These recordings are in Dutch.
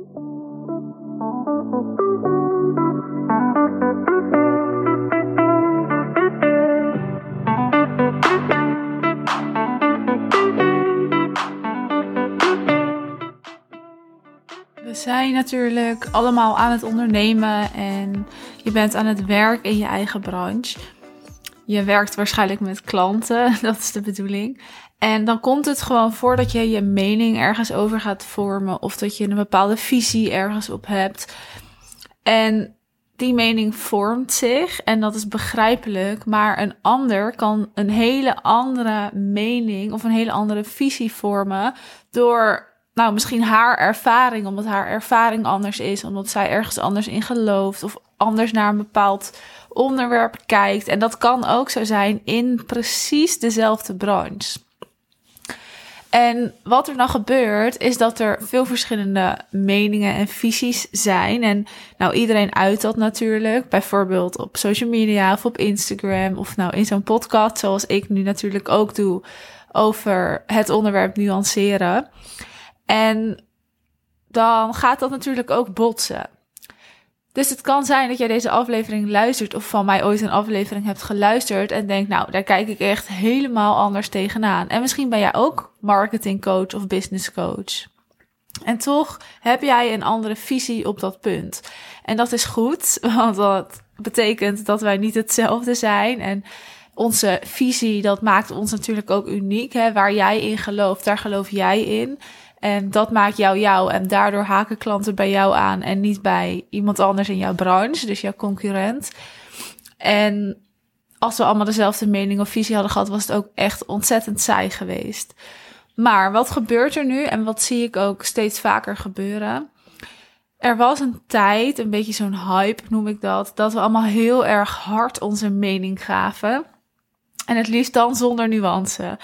We zijn natuurlijk allemaal aan het ondernemen en je bent aan het werk in je eigen branche. Je werkt waarschijnlijk met klanten, dat is de bedoeling. En dan komt het gewoon voor dat je je mening ergens over gaat vormen of dat je een bepaalde visie ergens op hebt. En die mening vormt zich en dat is begrijpelijk, maar een ander kan een hele andere mening of een hele andere visie vormen door nou, misschien haar ervaring, omdat haar ervaring anders is, omdat zij ergens anders in gelooft of anders naar een bepaald onderwerp kijkt. En dat kan ook zo zijn in precies dezelfde branche. En wat er dan gebeurt, is dat er veel verschillende meningen en visies zijn. En nou, iedereen uit dat natuurlijk. Bijvoorbeeld op social media of op Instagram of nou in zo'n podcast, zoals ik nu natuurlijk ook doe, over het onderwerp nuanceren. En dan gaat dat natuurlijk ook botsen. Dus het kan zijn dat jij deze aflevering luistert of van mij ooit een aflevering hebt geluisterd en denkt, nou, daar kijk ik echt helemaal anders tegenaan. En misschien ben jij ook marketingcoach of business coach. En toch heb jij een andere visie op dat punt. En dat is goed, want dat betekent dat wij niet hetzelfde zijn. En onze visie, dat maakt ons natuurlijk ook uniek. Hè? Waar jij in gelooft, daar geloof jij in. En dat maakt jou jou. En daardoor haken klanten bij jou aan en niet bij iemand anders in jouw branche, dus jouw concurrent. En als we allemaal dezelfde mening of visie hadden gehad, was het ook echt ontzettend saai geweest. Maar wat gebeurt er nu en wat zie ik ook steeds vaker gebeuren? Er was een tijd, een beetje zo'n hype noem ik dat, dat we allemaal heel erg hard onze mening gaven. En het liefst dan zonder nuance.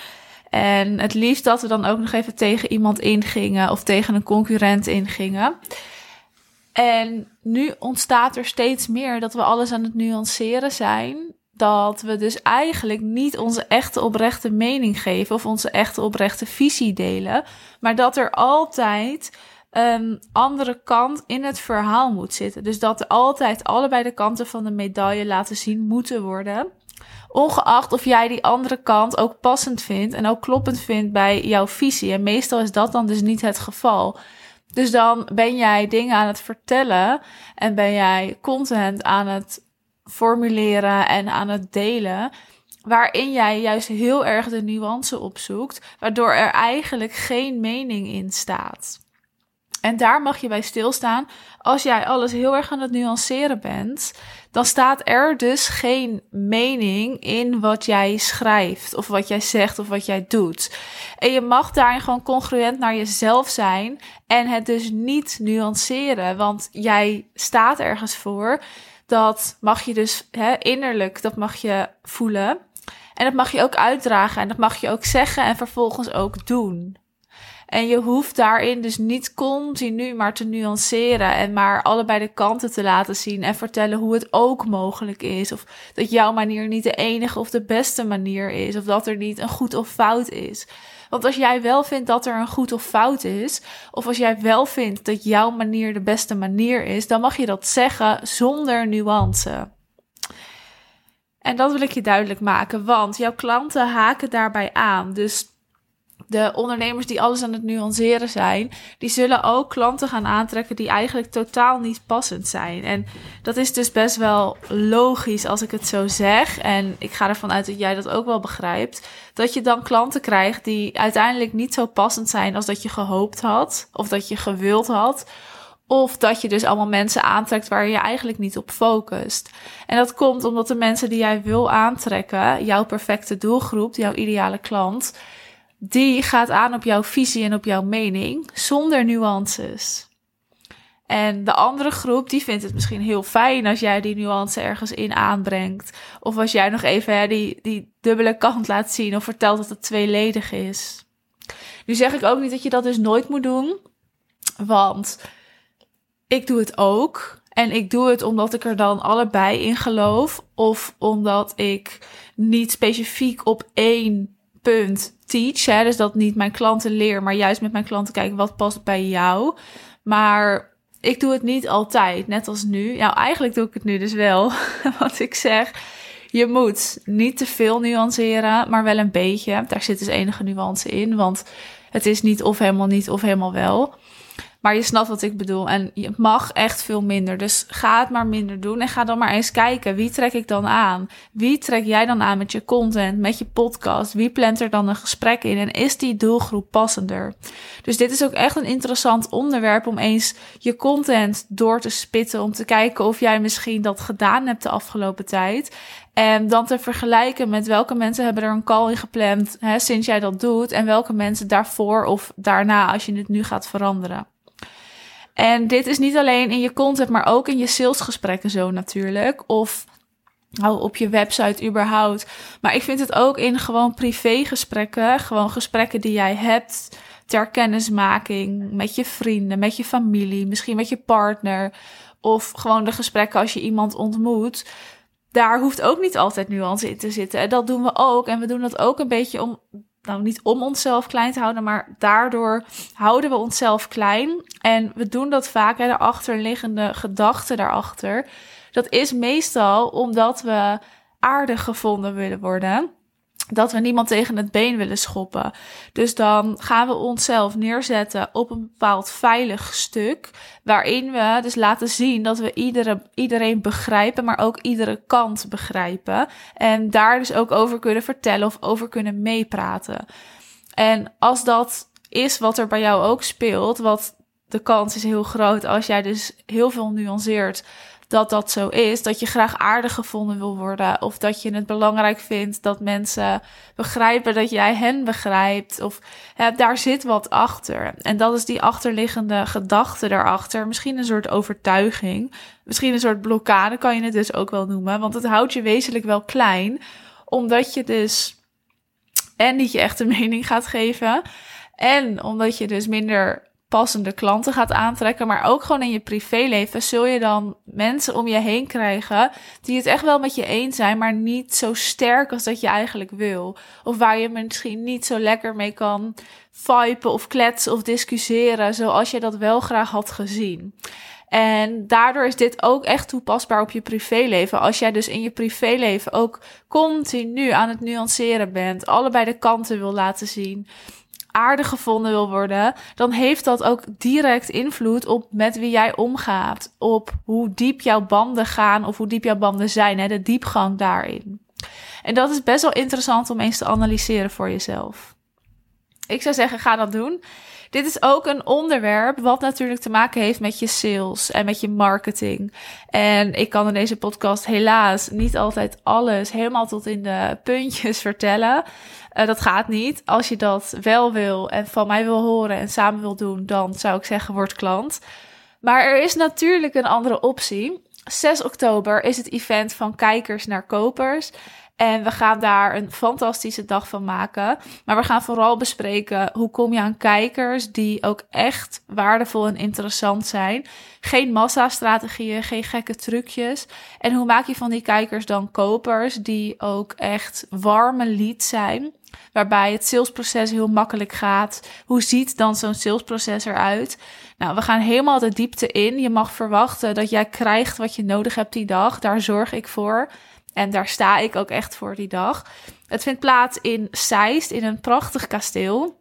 En het liefst dat we dan ook nog even tegen iemand ingingen of tegen een concurrent ingingen. En nu ontstaat er steeds meer dat we alles aan het nuanceren zijn. Dat we dus eigenlijk niet onze echte oprechte mening geven of onze echte oprechte visie delen. Maar dat er altijd een andere kant in het verhaal moet zitten. Dus dat er altijd allebei de kanten van de medaille laten zien moeten worden. Ongeacht of jij die andere kant ook passend vindt en ook kloppend vindt bij jouw visie. En meestal is dat dan dus niet het geval. Dus dan ben jij dingen aan het vertellen en ben jij content aan het formuleren en aan het delen. Waarin jij juist heel erg de nuance opzoekt, waardoor er eigenlijk geen mening in staat. En daar mag je bij stilstaan. Als jij alles heel erg aan het nuanceren bent, dan staat er dus geen mening in wat jij schrijft, of wat jij zegt, of wat jij doet. En je mag daarin gewoon congruent naar jezelf zijn en het dus niet nuanceren, want jij staat ergens voor. Dat mag je dus hè, innerlijk, dat mag je voelen. En dat mag je ook uitdragen en dat mag je ook zeggen en vervolgens ook doen. En je hoeft daarin dus niet continu maar te nuanceren en maar allebei de kanten te laten zien en vertellen hoe het ook mogelijk is. Of dat jouw manier niet de enige of de beste manier is. Of dat er niet een goed of fout is. Want als jij wel vindt dat er een goed of fout is, of als jij wel vindt dat jouw manier de beste manier is, dan mag je dat zeggen zonder nuance. En dat wil ik je duidelijk maken, want jouw klanten haken daarbij aan. Dus de ondernemers die alles aan het nuanceren zijn, die zullen ook klanten gaan aantrekken die eigenlijk totaal niet passend zijn. En dat is dus best wel logisch als ik het zo zeg. En ik ga ervan uit dat jij dat ook wel begrijpt. Dat je dan klanten krijgt die uiteindelijk niet zo passend zijn als dat je gehoopt had, of dat je gewild had. Of dat je dus allemaal mensen aantrekt waar je eigenlijk niet op focust. En dat komt omdat de mensen die jij wil aantrekken, jouw perfecte doelgroep, jouw ideale klant, die gaat aan op jouw visie en op jouw mening zonder nuances. En de andere groep, die vindt het misschien heel fijn als jij die nuance ergens in aanbrengt. Of als jij nog even hè, die, die dubbele kant laat zien of vertelt dat het tweeledig is. Nu zeg ik ook niet dat je dat dus nooit moet doen. Want ik doe het ook. En ik doe het omdat ik er dan allebei in geloof. Of omdat ik niet specifiek op één teach. Dus dat niet mijn klanten leer, maar juist met mijn klanten kijken wat past bij jou. Maar ik doe het niet altijd, net als nu. Nou, eigenlijk doe ik het nu dus wel. Want ik zeg, je moet niet te veel nuanceren, maar wel een beetje. Daar zit dus enige nuance in, want het is niet of helemaal niet of helemaal wel. Maar je snapt wat ik bedoel. En je mag echt veel minder. Dus ga het maar minder doen. En ga dan maar eens kijken. Wie trek ik dan aan? Wie trek jij dan aan met je content, met je podcast? Wie plant er dan een gesprek in? En is die doelgroep passender? Dus dit is ook echt een interessant onderwerp om eens je content door te spitten. Om te kijken of jij misschien dat gedaan hebt de afgelopen tijd. En dan te vergelijken met welke mensen hebben er een call in gepland hè, sinds jij dat doet. En welke mensen daarvoor of daarna als je het nu gaat veranderen. En dit is niet alleen in je content, maar ook in je salesgesprekken zo natuurlijk. Of nou, op je website überhaupt. Maar ik vind het ook in gewoon privégesprekken. Gewoon gesprekken die jij hebt ter kennismaking met je vrienden, met je familie, misschien met je partner. Of gewoon de gesprekken als je iemand ontmoet. Daar hoeft ook niet altijd nuance in te zitten. En dat doen we ook. En we doen dat ook een beetje om nou niet om onszelf klein te houden, maar daardoor houden we onszelf klein. En we doen dat vaak, hè, de achterliggende gedachte daarachter. Dat is meestal omdat we aardig gevonden willen worden dat we niemand tegen het been willen schoppen. Dus dan gaan we onszelf neerzetten op een bepaald veilig stuk. Waarin we dus laten zien dat we iedere, iedereen begrijpen, maar ook iedere kant begrijpen. En daar dus ook over kunnen vertellen of over kunnen meepraten. En als dat is wat er bij jou ook speelt, wat de kans is heel groot als jij dus heel veel nuanceert dat dat zo is. Dat je graag aardig gevonden wil worden. Of dat je het belangrijk vindt dat mensen begrijpen dat jij hen begrijpt. Of daar zit wat achter. En dat is die achterliggende gedachte daarachter. Misschien een soort overtuiging. Misschien een soort blokkade kan je het dus ook wel noemen. Want het houdt je wezenlijk wel klein. Omdat je dus en niet je echte mening gaat geven. En omdat je dus minder passende klanten gaat aantrekken, maar ook gewoon in je privéleven zul je dan mensen om je heen krijgen die het echt wel met je eens zijn, maar niet zo sterk als dat je eigenlijk wil. Of waar je misschien niet zo lekker mee kan vipen of kletsen of discussiëren zoals je dat wel graag had gezien. En daardoor is dit ook echt toepasbaar op je privéleven. Als jij dus in je privéleven ook continu aan het nuanceren bent, allebei de kanten wil laten zien, aardig gevonden wil worden, dan heeft dat ook direct invloed op met wie jij omgaat. Op hoe diep jouw banden gaan of hoe diep jouw banden zijn, hè, de diepgang daarin. En dat is best wel interessant om eens te analyseren voor jezelf. Ik zou zeggen, ga dat doen. Dit is ook een onderwerp wat natuurlijk te maken heeft met je sales en met je marketing. En ik kan in deze podcast helaas niet altijd alles helemaal tot in de puntjes vertellen. Uh, dat gaat niet. Als je dat wel wil en van mij wil horen en samen wil doen, dan zou ik zeggen, word klant. Maar er is natuurlijk een andere optie. 6 oktober is het event van kijkers naar kopers. En we gaan daar een fantastische dag van maken. Maar we gaan vooral bespreken hoe kom je aan kijkers die ook echt waardevol en interessant zijn. Geen massastrategieën, geen gekke trucjes. En hoe maak je van die kijkers dan kopers die ook echt warme leads zijn? Waarbij het salesproces heel makkelijk gaat. Hoe ziet dan zo'n salesproces eruit? Nou, we gaan helemaal de diepte in. Je mag verwachten dat jij krijgt wat je nodig hebt die dag. Daar zorg ik voor. En daar sta ik ook echt voor die dag. Het vindt plaats in Zeist, in een prachtig kasteel.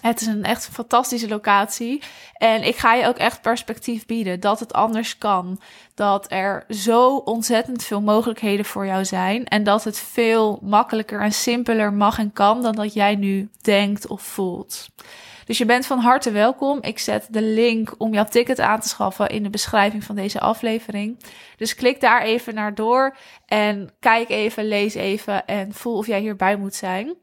Het is een echt fantastische locatie. En ik ga je ook echt perspectief bieden dat het anders kan. Dat er zo ontzettend veel mogelijkheden voor jou zijn. En dat het veel makkelijker en simpeler mag en kan dan dat jij nu denkt of voelt. Dus je bent van harte welkom. Ik zet de link om jouw ticket aan te schaffen in de beschrijving van deze aflevering. Dus klik daar even naar door en kijk even, lees even en voel of jij hierbij moet zijn.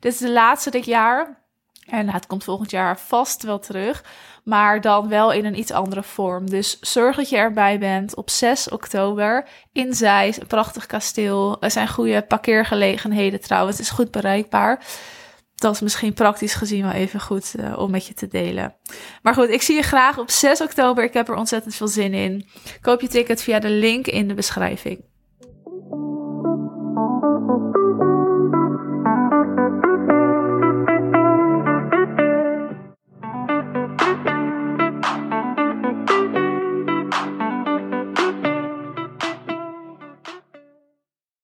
Dit is de laatste dit jaar. En het komt volgend jaar vast wel terug, maar dan wel in een iets andere vorm. Dus zorg dat je erbij bent op 6 oktober in Zeist, een prachtig kasteel. Er zijn goede parkeergelegenheden trouwens, het is goed bereikbaar dat is misschien praktisch gezien wel even goed uh, om met je te delen. Maar goed, ik zie je graag op 6 oktober. Ik heb er ontzettend veel zin in. Koop je ticket via de link in de beschrijving.